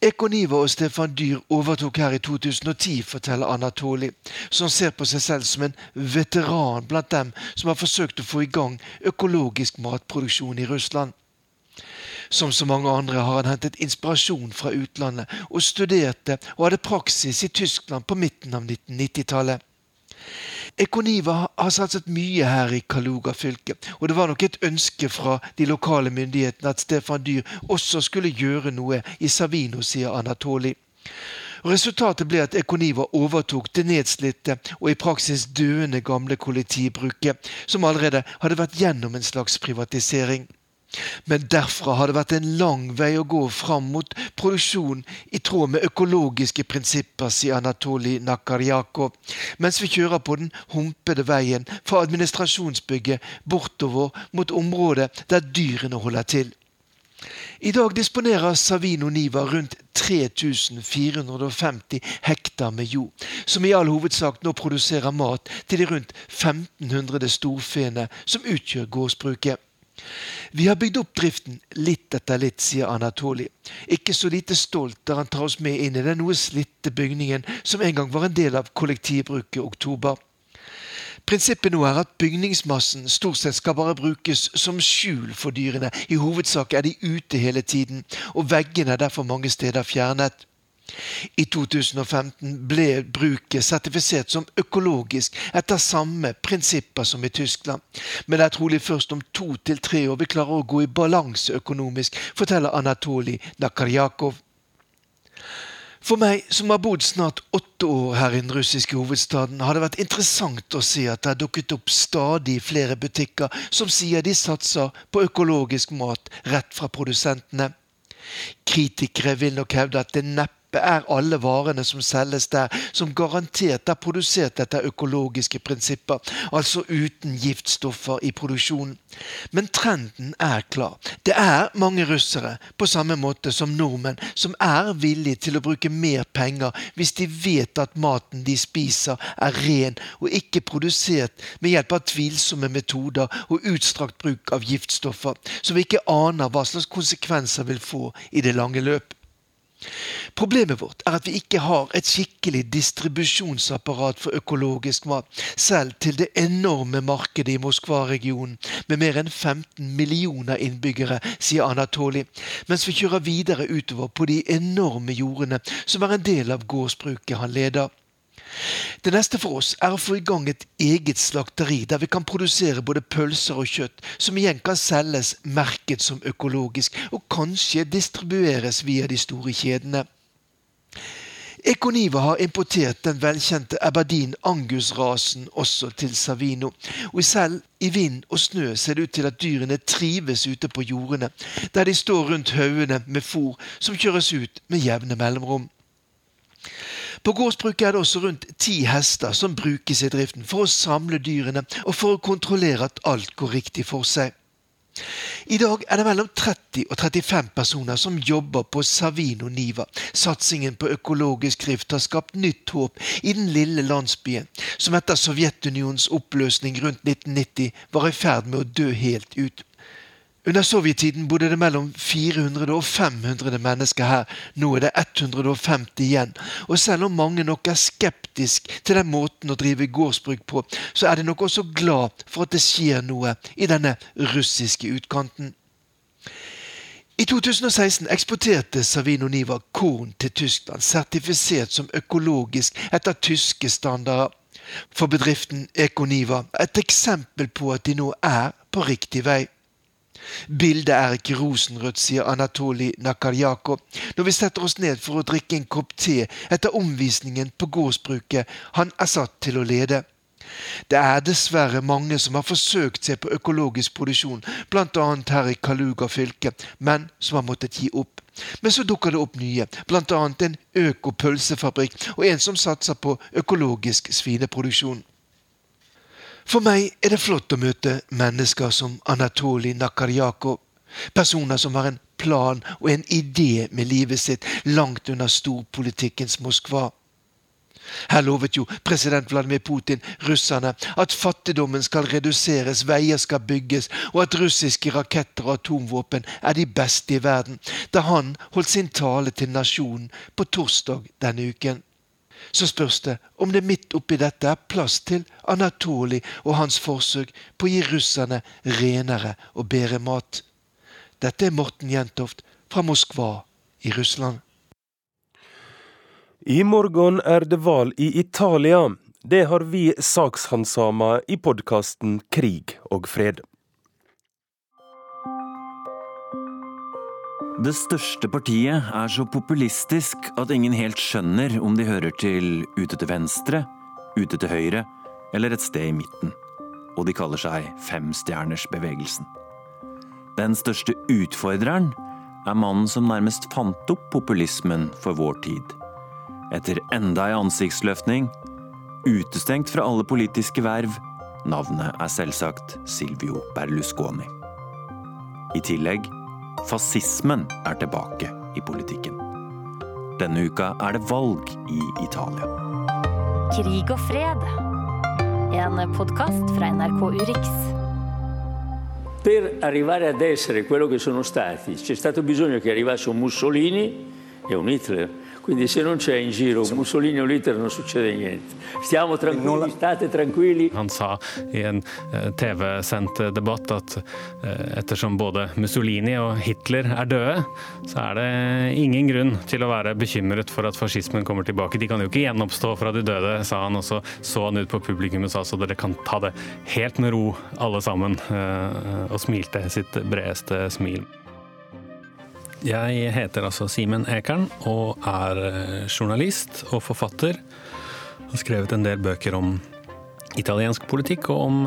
Ekoniva og Stefan Dyr overtok her i 2010, forteller Anatoli, som ser på seg selv som en veteran blant dem som har forsøkt å få i gang økologisk matproduksjon i Russland. Som så mange andre har han hentet inspirasjon fra utlandet, og studerte og hadde praksis i Tyskland på midten av 1990-tallet. Ekoniva har satset mye her i Kaluga fylke, og det var nok et ønske fra de lokale myndighetene at Stefan Dyr også skulle gjøre noe i Savino, sier Anatoli. Resultatet ble at Ekoniva overtok det nedslitte og i praksis døende gamle kollektivbruket, som allerede hadde vært gjennom en slags privatisering. Men derfra har det vært en lang vei å gå fram mot produksjon i tråd med økologiske prinsipper, sier Anatolij Nakarjakov, mens vi kjører på den humpede veien fra administrasjonsbygget bortover mot området der dyrene holder til. I dag disponerer Savino Niva rundt 3450 hektar med jord, som i all hovedsak nå produserer mat til de rundt 1500 storfeene som utgjør gårdsbruket. Vi har bygd opp driften litt etter litt, sier Anatoli. Ikke så lite stolt der han tar oss med inn i den noe slitte bygningen som en gang var en del av kollektivbruket Oktober. Prinsippet nå er at bygningsmassen stort sett skal bare brukes som skjul for dyrene. I hovedsak er de ute hele tiden, og veggene er derfor mange steder fjernet. I 2015 ble bruket sertifisert som økologisk etter samme prinsipper som i Tyskland. Men det er trolig først om to til tre år vi klarer å gå i balanse økonomisk, forteller Anatolij Nakarjakov. For meg som har bodd snart åtte år her i den russiske hovedstaden, har det vært interessant å se at det har dukket opp stadig flere butikker som sier de satser på økologisk mat rett fra produsentene. Kritikere vil nok hevde at det neppe neppe er alle varene som selges der, som garantert er produsert etter økologiske prinsipper, altså uten giftstoffer i produksjonen. Men trenden er klar. Det er mange russere, på samme måte som nordmenn, som er villige til å bruke mer penger hvis de vet at maten de spiser er ren og ikke produsert med hjelp av tvilsomme metoder og utstrakt bruk av giftstoffer, som vi ikke aner hva slags konsekvenser vil få i det lange løp. Problemet vårt er at vi ikke har et skikkelig distribusjonsapparat for økologisk mat, selv til det enorme markedet i Moskva-regionen med mer enn 15 millioner innbyggere, sier Anatoly, mens vi kjører videre utover på de enorme jordene som er en del av gårdsbruket han leder. Det neste for oss er å få i gang et eget slakteri der vi kan produsere både pølser og kjøtt, som igjen kan selges merket som økologisk, og kanskje distribueres via de store kjedene. Econiva har importert den velkjente Aberdeen Angus-rasen også til Savino. Og selv i vind og snø ser det ut til at dyrene trives ute på jordene, der de står rundt haugene med fôr som kjøres ut med jevne mellomrom. På gårdsbruket er det også rundt ti hester som brukes i driften for å samle dyrene og for å kontrollere at alt går riktig for seg. I dag er det mellom 30 og 35 personer som jobber på Savino Niva. Satsingen på økologisk drift har skapt nytt håp i den lille landsbyen, som etter Sovjetunionens oppløsning rundt 1990 var i ferd med å dø helt ut. Under sovjettiden bodde det mellom 400 og 500 mennesker her. Nå er det 150 igjen. Og selv om mange nok er skeptisk til den måten å drive gårdsbruk på, så er de nok også glad for at det skjer noe i denne russiske utkanten. I 2016 eksporterte Savino Niva korn til Tyskland, sertifisert som økologisk etter tyske standarder. For bedriften Econiva. et eksempel på at de nå er på riktig vei. Bildet er ikke rosenrødt, sier Anatolij Nakarjakov når vi setter oss ned for å drikke en kopp te etter omvisningen på gårdsbruket han er satt til å lede. Det er dessverre mange som har forsøkt seg på økologisk produksjon, bl.a. her i Kaluga fylke, men som har måttet gi opp. Men så dukker det opp nye, bl.a. en økopølsefabrikk og en som satser på økologisk svineproduksjon. For meg er det flott å møte mennesker som Anatolij Nakarjakov. Personer som har en plan og en idé med livet sitt langt under storpolitikkens Moskva. Her lovet jo president Vladimir Putin russerne at fattigdommen skal reduseres, veier skal bygges, og at russiske raketter og atomvåpen er de beste i verden, da han holdt sin tale til nasjonen på torsdag denne uken så spørs det om det midt oppi dette er plass til Anatoli og hans forsøk på å gi russerne renere og bedre mat. Dette er Morten Jentoft fra Moskva i Russland. I morgen er det valg i Italia. Det har vi sakshandsama i podkasten Krig og fred. Det største partiet er så populistisk at ingen helt skjønner om de hører til ute til venstre, ute til høyre eller et sted i midten. Og de kaller seg Femstjernersbevegelsen. Den største utfordreren er mannen som nærmest fant opp populismen for vår tid. Etter enda ei ansiktsløftning, utestengt fra alle politiske verv, navnet er selvsagt Silvio Berlusconi. I tillegg, fascismen er tilbake i politikken. Denne uka er det valg i Italia. Krig og fred. En podkast fra NRK Urix. Per arrivare ad essere quello che sono stati, c'è stato bisogno che arrivasse un Mussolini e un Hitler. Quindi se non c'è in giro Mussolini o un Hitler non succede niente. Stiamo tranquilli, state tranquilli. Han sa i en eh, TV-sendt debatt at eh, ettersom både Mussolini og Hitler er døde, så er det ingen grunn til å være bekymret for at fascismen kommer tilbake. De kan jo ikke gjenoppstå fra de døde, sa han. Og så så han ut på publikum og sa så dere kan ta det helt med ro alle sammen. Eh, og smilte sitt bredeste smil. Jeg heter altså Simen Ekern og er eh, journalist og forfatter. Har skrevet en del bøker om italiensk politikk og om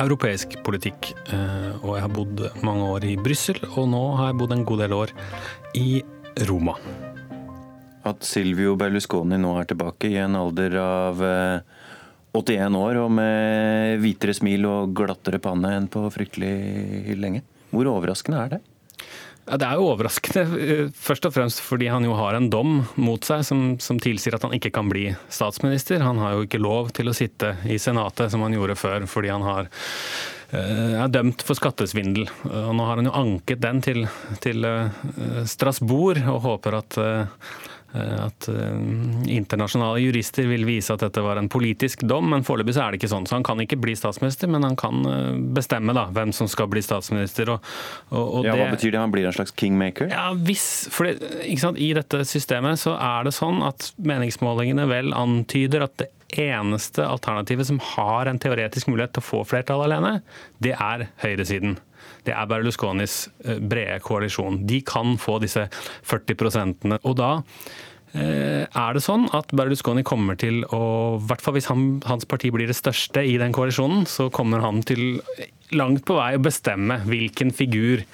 europeisk politikk. Eh, og jeg har bodd mange år i Brussel, og nå har jeg bodd en god del år i Roma. At Silvio Berlusconi nå er tilbake i en alder av 81 eh, år og med hvitere smil og glattere panne enn på fryktelig lenge. Hvor overraskende er det? Ja, det er jo overraskende, eh, først og fremst fordi han jo har en dom mot seg som, som, tilsier at han ikke kan bli statsminister. Han har jo ikke lov til å sitte i Senatet som han gjorde før, fordi han har, eh, er dømt for skattesvindel. Og nå har han jo anket den til, til eh, Strasbourg og håper at at eh, internasjonale jurister vil vise at dette var en politisk dom, men foreløpig så er det ikke sånn. Så han kan ikke bli statsminister, men han kan eh, bestemme da, hvem som skal bli statsminister. Og, og, og ja, Hva betyr det? Han blir en slags kingmaker? Ja, hvis, for det, I dette systemet så er det sånn at meningsmålingene vel antyder at det eneste alternativet som har en teoretisk mulighet til å få flertall alene, det er høyresiden det er Berlusconis eh, brede koalisjon. De kan få disse 40 prosentene. Og da eh, er det sånn at Berlusconi kommer til å, i hvert fall hvis han, hans parti blir det største i den koalisjonen, så kommer han til langt på vei å bestemme hvilken figur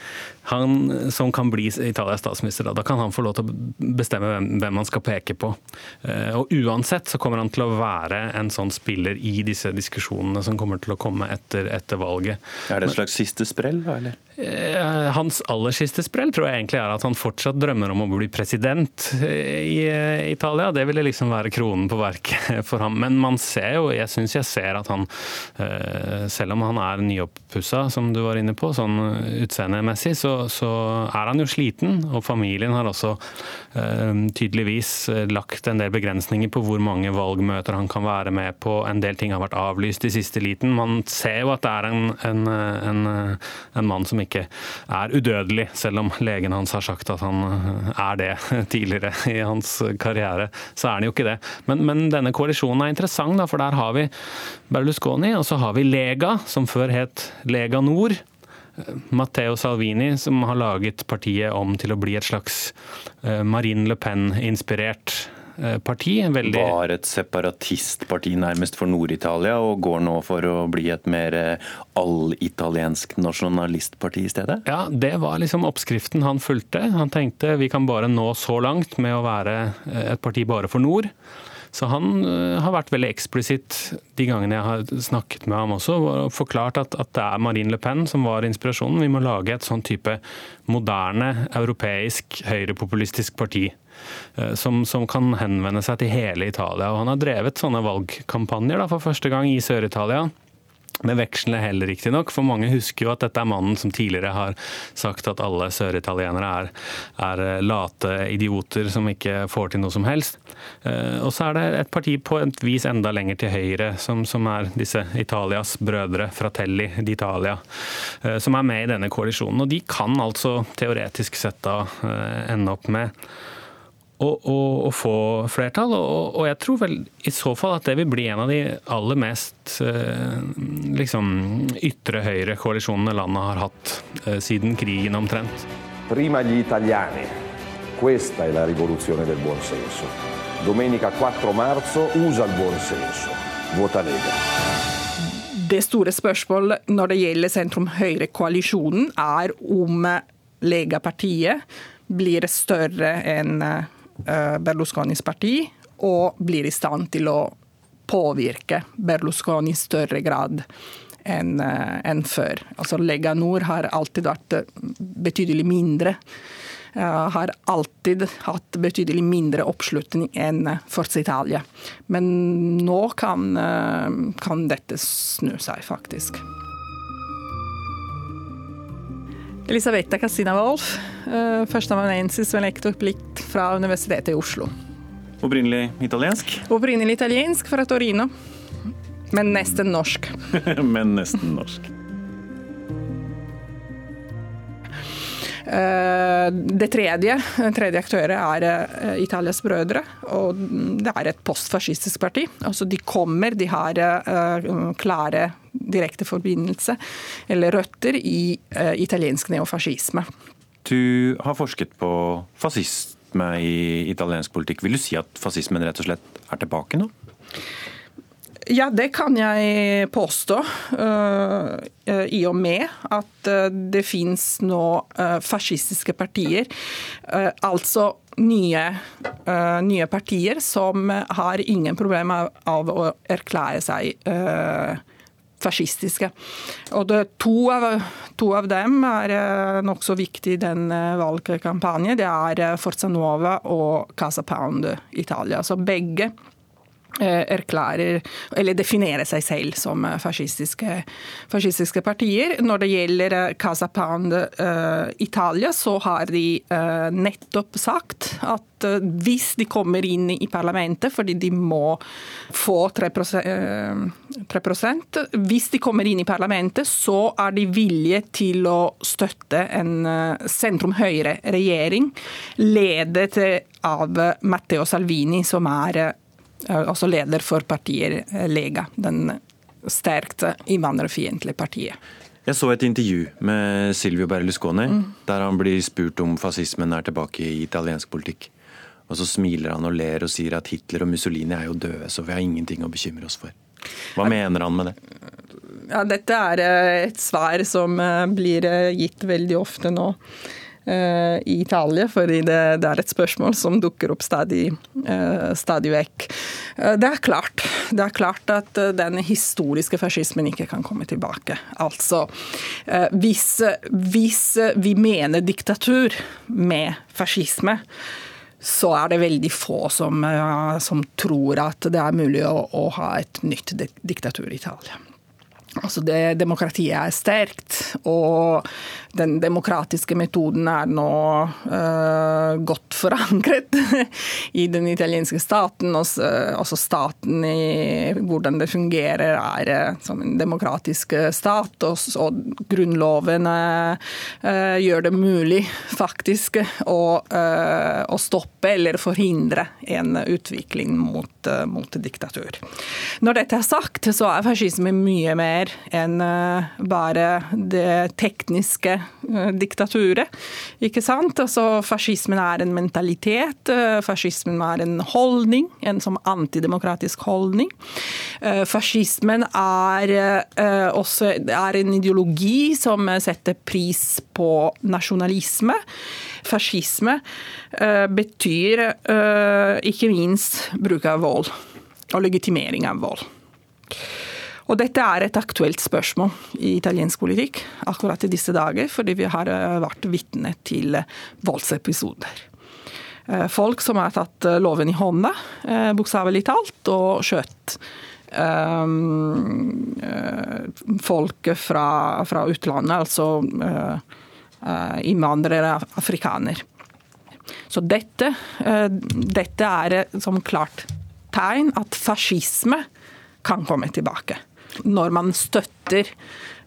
han som kan bli Italias statsminister. Da. da kan han få lov til å bestemme hvem, hvem han skal peke på. Eh, og Uansett så kommer han til å være en sånn spiller i disse diskusjonene som kommer til å komme etter, etter valget. Er det et slags siste sprell, da? eller? Eh, hans aller siste sprell tror jeg egentlig er at han fortsatt drømmer om å bli president eh, i Italia. Det ville liksom være kronen på verket for ham. Men man ser jo, jeg syns jeg ser at han, selv om han er nyoppussa, som du var inne på, sånn utseendemessig, så så, er han jo sliten. Og familien har også eh, tydeligvis eh, lagt en del begrensninger på hvor mange valgmøter han kan være med på. En del ting har vært avlyst i siste liten. Man ser jo at det er en, en, en, en mann som ikke er udødelig, selv om legen hans har sagt at han eh, er det tidligere i hans karriere. Så er han jo ikke det. Men, men denne koalisjonen er interessant, da, for der har vi Berlusconi, og så har vi Lega, som før het Lega Nord. Matteo Salvini, som har laget partiet om til å bli et slags eh, Marine Le Pen-inspirert eh, parti. Veldig... Var et separatistparti nærmest for Nord-Italia, og går nå for å bli et mer eh, allitaliensk nasjonalistparti i stedet? Ja, det var liksom oppskriften han fulgte. Han tenkte vi kan bare nå så langt med å være et parti bare for nord. Så han eh, har vært veldig eksplisitt de gangene jeg har snakket med ham også, og forklart at, at, det er Marine Le Pen som var inspirasjonen. Vi må lage et sånn type moderne, europeisk, høyrepopulistisk parti. Eh, som, som, kan henvende seg til hele Italia. Og han har drevet sånne valgkampanjer da, for første gang i Sør-Italia. Med vekslende hell, riktignok, for mange husker jo at dette er mannen som tidligere har sagt at alle søritalienere er, er eh, late idioter som ikke får til noe som helst. Eh, og så er det et parti på et vis enda lenger til høyre, som, som er disse Italias brødre, Fratelli d'Italia, eh, som er med i denne koalisjonen. Og de kan altså teoretisk sett da ende opp med å, å, å, få flertall. Og, og, jeg tror vel i så fall at det vil bli en av de aller mest eh, liksom, ytre høyre koalisjonene landet har hatt eh, siden krigen omtrent. Prima gli italiani. Questa è la rivoluzione del buon senso. Domenica 4 marzo usa il buon senso. Vota Lega. Det store spørsmålet når det gjelder sentrum-høyre-koalisjonen, er om Lega-partiet blir større enn Berlusconis parti, og blir i stand til å påvirke Berlusconi i større grad enn en før. Altså Lega Nord har alltid vært betydelig mindre. Har alltid hatt betydelig mindre oppslutning enn Forza Italia. Men nå kan, kan dette snu seg, faktisk. Elisabetta Casina-Wolf, førsteamanuensis ved lektor plikt fra Universitetet i Oslo. Opprinnelig italiensk? Opprinnelig italiensk fra Torino. Men nesten norsk. Men nesten norsk. Det tredje, tredje aktøret er Italias brødre. og Det er et postfascistisk parti. Altså de kommer, de har klare direkte forbindelse eller røtter i italiensk neofascisme. Du har forsket på fascisme i italiensk politikk. Vil du si at fascismen rett og slett er tilbake nå? Ja, det kan jeg påstå. I og med at det finnes nå fascistiske partier. Altså nye, nye partier som har ingen problemer av å erklære seg fascistiske. Og det, to, av, to, av, dem er nokså viktig i den valgkampanjen. Det er Forza Nuova og Casa Pound Italia. Så begge erklærer, eller definerer seg selv som fascistiske, fascistiske partier. Når det gjelder Casa Pound uh, Italia, så har de uh, nettopp sagt at uh, hvis de kommer inn i parlamentet, fordi de må få 3, 3 Hvis de kommer inn i parlamentet, så er de villige til å støtte en sentrum-høyre-regjering ledet av Matteo Salvini, som er altså leder for partiet Lega, den sterkt innvandrerfiendtlige partiet. Jeg så et intervju med Silvio Berlusconi, mm. der han blir spurt om fascismen er tilbake i italiensk politikk. Og så smiler han og ler og sier at Hitler og Mussolini er jo døde, så vi har ingenting å bekymre oss for. Hva mener han med det? Ja, dette er et svar som blir gitt veldig ofte nå i Italia, fordi det, er et spørsmål som dukker opp stadig, stadig vekk. Det er klart det er klart at den historiske fascismen ikke kan komme tilbake. Altså, hvis, hvis vi mener diktatur med fascisme, så er det veldig få som, som tror at det er mulig å, å ha et nytt diktatur i Italia. Altså det, demokratiet er sterkt, og den demokratiske metoden er nå uh, godt forankret i den italienske staten. Også, også staten i hvordan det fungerer er uh, som en demokratisk stat. Og, og grunnloven uh, gjør det mulig faktisk å, å, stoppe eller forhindre en utvikling mot, mot diktatur. Når dette er sagt, så er fascisme mye mer mer enn eh, bare det tekniske eh, diktaturet. Ikke sant? Altså, fascismen er en mentalitet. Eh, fascismen er en holdning, en som antidemokratisk holdning. Fascismen er også er en ideologi som setter pris på nasjonalisme. Fascisme betyr ikke minst bruk av vold og legitimering av vold. Og dette er et aktuelt spørsmål i italiensk politikk akkurat i disse dager, fordi vi har eh, vært vitne til eh, voldsepisoder. Eh, folk som har tatt loven i hånda, bokstavelig talt, og skjøtt um, folk fra, fra, utlandet, altså innvandrere, afrikaner. Så dette, dette er som klart tegn at fascisme kan komme tilbake når man støtter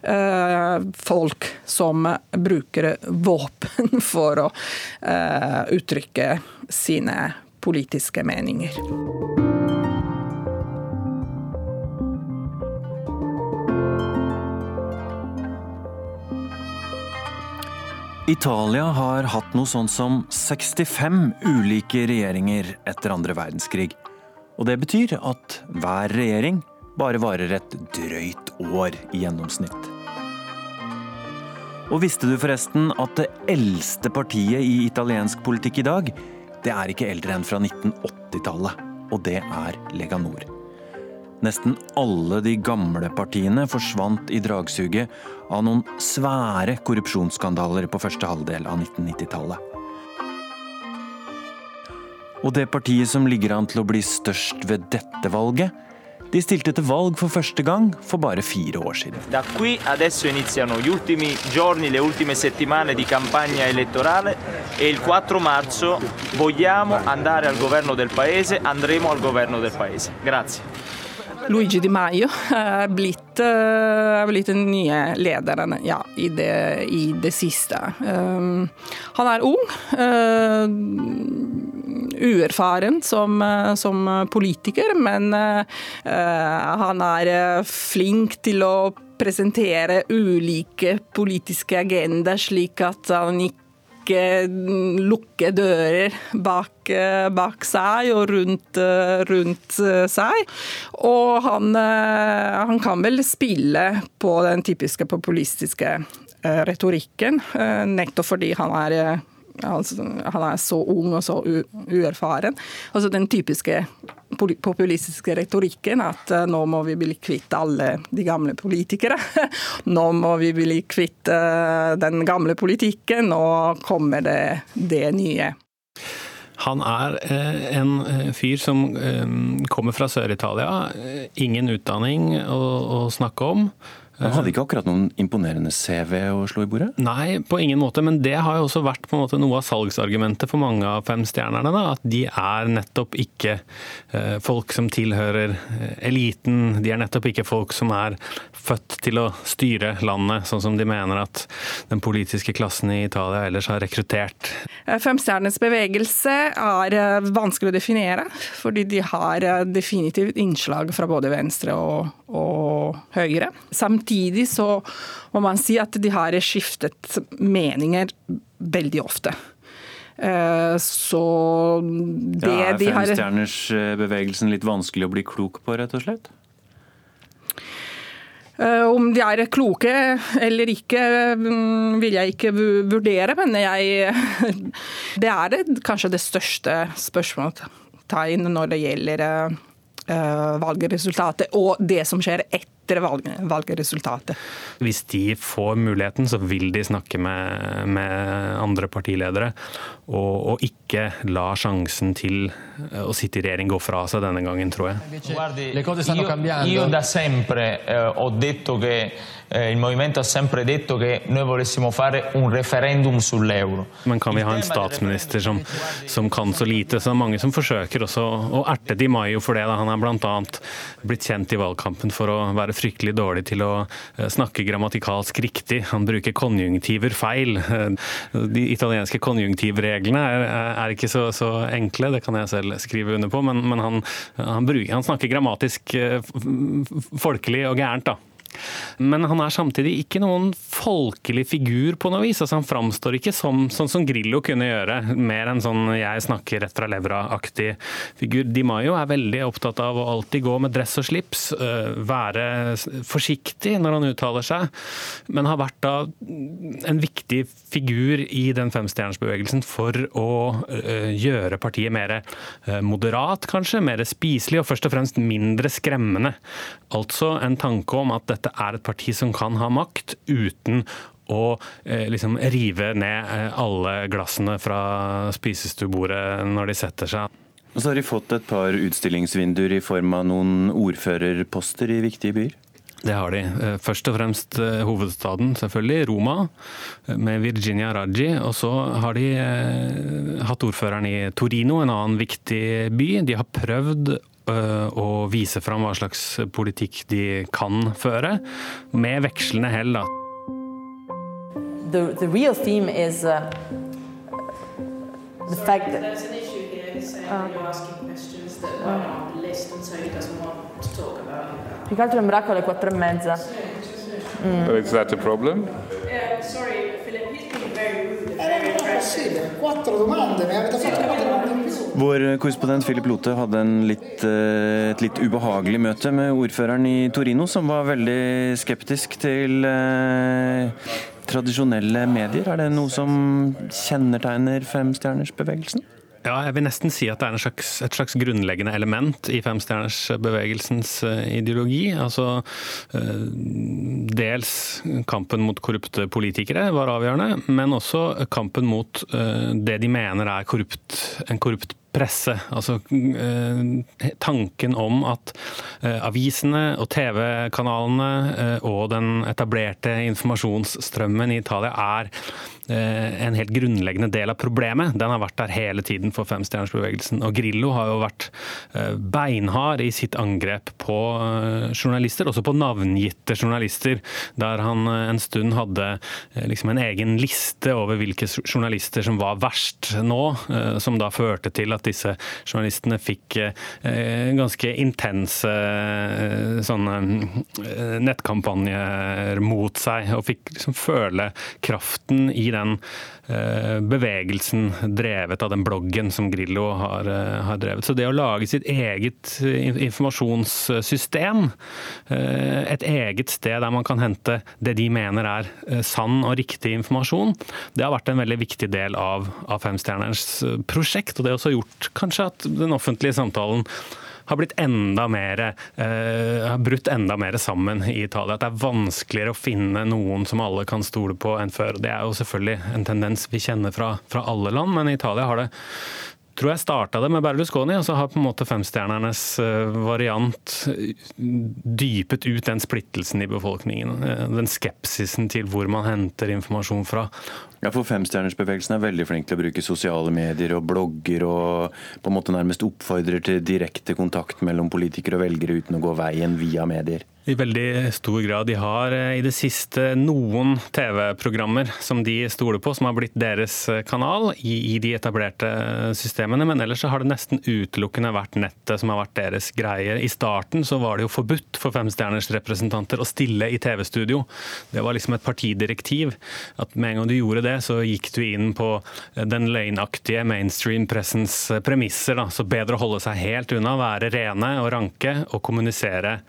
eh, folk som bruker våpen for å eh, uttrykke sine politiske meninger. Italia har hatt noe sånn som 65 ulike regjeringer etter andre verdenskrig. Og det betyr at hver regjering bare varer et drøyt år i gjennomsnitt. Og visste du forresten at det eldste partiet i italiensk politikk i dag, det er ikke eldre enn fra 1980-tallet, og det er Lega Nord. Nesten alle de gamle partiene forsvant i dragsuget av noen svære korrupsjonsskandaler på første halvdel av 1990-tallet. Og det partiet som ligger an til å bli størst ved dette valget, de stilte til valg for første gang for bare fire år siden. Da qui adesso iniziano gli ultimi giorni, le ultime settimane di campagna elettorale e il 4 marzo vogliamo andare al governo del paese, andremo al governo del paese. Grazie. Luigi Di Maio er blitt, er blitt den nye lederen ja, i, det, i, det, siste. Um, han er ung. Uh, uerfaren som, som, politiker, men uh, han er flink til å presentere ulike politiske agendaer, slik at han ikke lukker lukke dører bak, bak seg og rundt, rundt, seg. Og han, han kan vel spille på den typiske populistiske eh, retorikken, eh, nettopp fordi han er Altså, han er så ung og så uerfaren. Altså den typiske populistiske retorikken at uh, nå må vi bli kvitt alle de gamle politikere. nå må vi bli kvitt uh, den gamle politikken, nå kommer det det nye. Han er eh, en fyr som kommer fra Sør-Italia. Ingen utdanning å snakke om. Han hadde ikke akkurat noen imponerende CV å slå i bordet? Nei, på ingen måte. Men det har jo også vært på en måte noe av salgsargumentet for mange av femstjernerne. Da, at de er nettopp ikke eh, folk som tilhører eh, eliten. De er nettopp ikke folk som er født til å styre landet, sånn som de mener at den politiske klassen i Italia ellers har rekruttert. Femstjernenes bevegelse er vanskelig å definere, fordi de har definitivt innslag fra både venstre og, og høyre. Samt samtidig så må man si at de har skiftet meninger veldig ofte. Eh, så det ja, er de har Femstjerners-bevegelsen litt vanskelig å bli klok på, rett og slett? Eh, om de er kloke eller ikke, mm, vil jeg ikke vurdere, men jeg, det er det, kanskje det største spørsmålstegn når det gjelder eh, valgresultatet og det som skjer etter etter valgresultatet. Hvis de får muligheten, så vil de snakke med, med andre partiledere. Og, og, ikke la sjansen til å sitte i regjering gå fra seg denne gangen, tror jeg. Guardi, io, io da sempre eh, ho detto che eh, il movimento ha sempre detto che noi volessimo fare un referendum sull'euro. Men kan vi ha en statsminister som, som kan så lite? Så det er mange som forsøker også å erte Di Maio for det. Da. Han er bl.a. blitt kjent i valgkampen for å være fryktelig dårlig til å eh, snakke grammatikalsk riktig. Han bruker konjunktiver feil. De italienske konjunktivreglene er, er ikke så, så, enkle, det kan jeg selv skrive under på, men, men han, han, bruker, han snakker grammatisk eh, folkelig og gærent. da. Men han er samtidig ikke noen folkelig figur på noe vis. Altså, han framstår ikke som, sånn som Grillo kunne gjøre, mer enn sånn 'jeg snakker rett fra levra'-aktig figur. Di Maio er veldig opptatt av å alltid gå med dress og slips, øh, være forsiktig når han uttaler seg, men har vært da en viktig figur i den femstjernersbevegelsen for å øh, gjøre partiet mer øh, moderat, kanskje, mer spiselig og først og fremst mindre skremmende. Altså en tanke om at dette dette er et parti som kan ha makt uten å eh, liksom rive ned eh, alle glassene fra spisestuebordet når de setter seg. Og så har de fått et par utstillingsvinduer i form av noen ordførerposter i viktige byer? Det har de. Eh, først og fremst eh, hovedstaden, selvfølgelig, Roma, med Virginia Raji. Og så har de hatt ordføreren i Torino, en annen viktig by. De har prøvd å vise fram hva slags politikk de kan føre, med vekslende hell. Da. The, the real theme is uh, the fact that there's an issue here saying uh, you're asking questions that uh, are on the list and so he doesn't want to talk about it. Più che altro è un bracco alle quattro e mezza. Mm. Is that a problem? Yeah, sorry, Philip, he's been very rude. Era impossibile, quattro domande, mi avete fatto quattro domande in più. Vår korrespondent Philip Lote hadde litt, eh, et litt ubehagelig møte med ordføreren i Torino, som var veldig skeptisk til eh, tradisjonelle medier. Er det noe som kjennetegner femstjernersbevegelsen? Ja, jeg vil nesten si at det er slags, et slags grunnleggende element i femstjernersbevegelsens eh, ideologi. Altså dels kampen mot korrupte politikere var avgjørende, men også kampen mot det de mener er korrupt, en korrupt presse. Altså eh, tanken om at eh, avisene og TV-kanalene eh, og den etablerte informasjonsstrømmen i Italia er en helt grunnleggende del av problemet. Den har vært der hele tiden for femstjernersbevegelsen. Og Grillo har jo vært beinhard i sitt angrep på journalister, også på navngitte journalister, der han en stund hadde liksom en egen liste over hvilke journalister som var verst nå, som da førte til at disse journalistene fikk eh, ganske intense eh, sånne eh, nettkampanjer mot seg, og fikk liksom føle kraften i den bevegelsen drevet av den bloggen som Grillo har, har drevet. Så det å lage sitt eget informasjonssystem, et eget sted der man kan hente det de mener er sann og riktig informasjon, det har vært en veldig viktig del av, av Femstjernerens prosjekt. og det har også gjort kanskje at den offentlige samtalen har blitt enda mer, eh, har brutt enda mer sammen i Italia. At det er vanskeligere å finne noen som alle kan stole på enn før. Det er jo selvfølgelig en tendens vi kjenner fra, fra alle land, men i Italia har det tror jeg starta det med Berlusconi, og så har på en måte femstjernernes eh, variant dypet ut den splittelsen i befolkningen. Eh, den skepsisen til hvor man henter informasjon fra. Ja, for Femstjernersbevegelsen er veldig flink til å bruke sosiale medier og blogger og på en måte nærmest oppfordrer til direkte kontakt mellom politikere og velgere uten å gå veien via medier i veldig stor grad. De har eh, i det siste noen TV-programmer som de stoler på, som har blitt deres eh, kanal i, i, de etablerte systemene. Men ellers så har det nesten utelukkende vært nettet som har vært deres greie. I starten så var det jo forbudt for femstjerners representanter å stille i TV-studio. Det var liksom et partidirektiv. At med en gang du gjorde det, så gikk du inn på eh, den løgnaktige mainstream-pressens premisser. Da. Så bedre å holde seg helt unna, være rene og ranke og kommunisere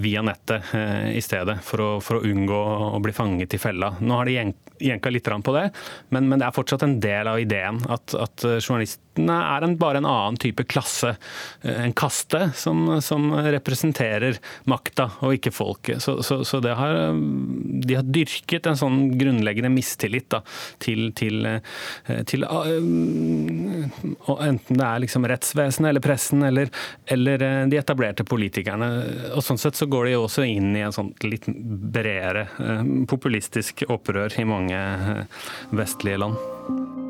via nettet eh, i stedet, for å, for å, unngå å bli fanget i fella. Nå har de jenka litt på det, men, men, det er fortsatt en del av ideen at, at journalist er en, bare en annen type klasse. Eh, en kaste som, som representerer makta og ikke folket. Så, så, så har, de har dyrket en sånn grunnleggende mistillit da, til, til, eh, til uh, Enten det er liksom rettsvesenet eller pressen eller, eller, de etablerte politikerne. Og Sånn sett så går de også inn i en sånn litt bredere populistisk opprør i mange vestlige land.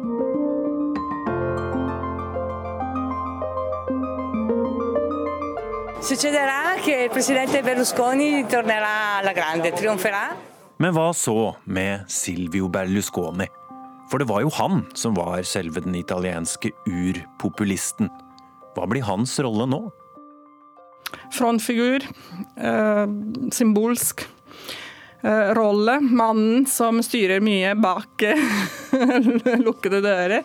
Succederà che il presidente Berlusconi tornerà alla grande, trionferà. Men hva så med Silvio Berlusconi? For det var jo han som var selve den italienske urpopulisten. Hva blir hans rolle nå? Frontfigur. Eh, symbolsk eh, rolle. Mannen som styrer mye bak lukkede dører.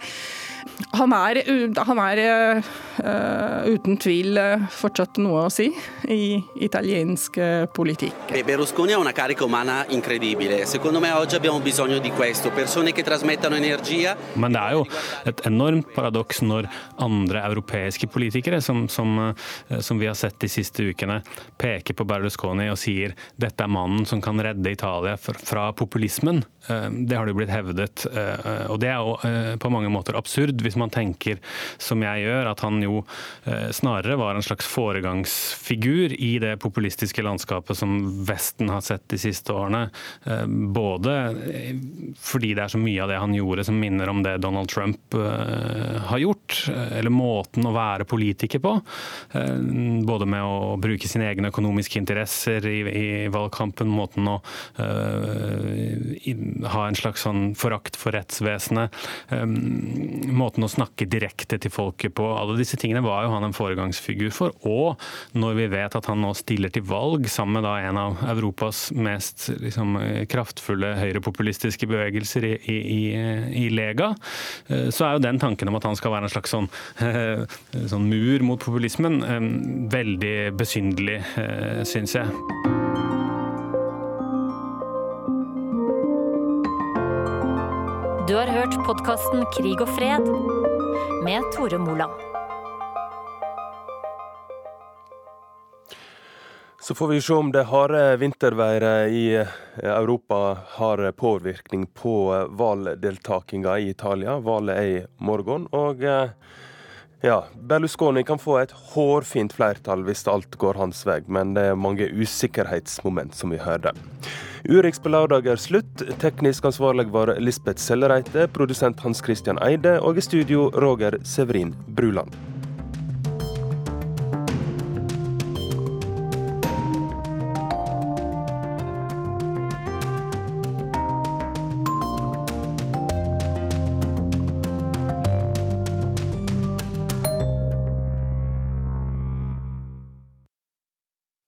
Han er, han er uh, uten tvil uh, fortsatt noe å si i italiensk politikk. Berlusconi ha una carica umana incredibile. Secondo me oggi abbiamo bisogno di questo. Persone che trasmettano energia. Men det er jo et enormt paradoks når andre europeiske politikere, som, som, som, vi har sett de siste ukene, peker på Berlusconi og sier dette er mannen som kan redde Italia fra populismen. Det har det blitt hevdet. Og det er jo på mange måter absurd hvis man tenker som jeg gjør, at han jo eh, snarere var en slags foregangsfigur i det populistiske landskapet som Vesten har sett de siste årene. Eh, både fordi det er så mye av det han gjorde som minner om det Donald Trump eh, har gjort, eller måten å være politiker på. Både med å bruke sine egne økonomiske interesser i, valgkampen, måten å ha en slags sånn forakt for rettsvesenet, måten måten å snakke direkte til folket på. Alle disse tingene var jo han en foregangsfigur for. Og når vi vet at han nå stiller til valg sammen med da en av Europas mest liksom, kraftfulle høyrepopulistiske bevegelser i, i, i, Lega, eh, så er jo den tanken om at han skal være en slags sånn, sånn mur mot populismen, veldig besynderlig, syns jeg. Du har hørt podkasten Krig og fred med Tore Moland. Så får vi se om det harde vinterværet i Europa har påvirkning på valgdeltakinga i Italia. Valget er i morgen. og ja, Berlusconi kan få et hårfint flertall hvis alt går hans vei, men det er mange usikkerhetsmoment, som vi hørte. Urix på lørdag er slutt. Teknisk ansvarlig var Lisbeth Sellereite, produsent Hans Christian Eide, og i studio Roger Severin Bruland.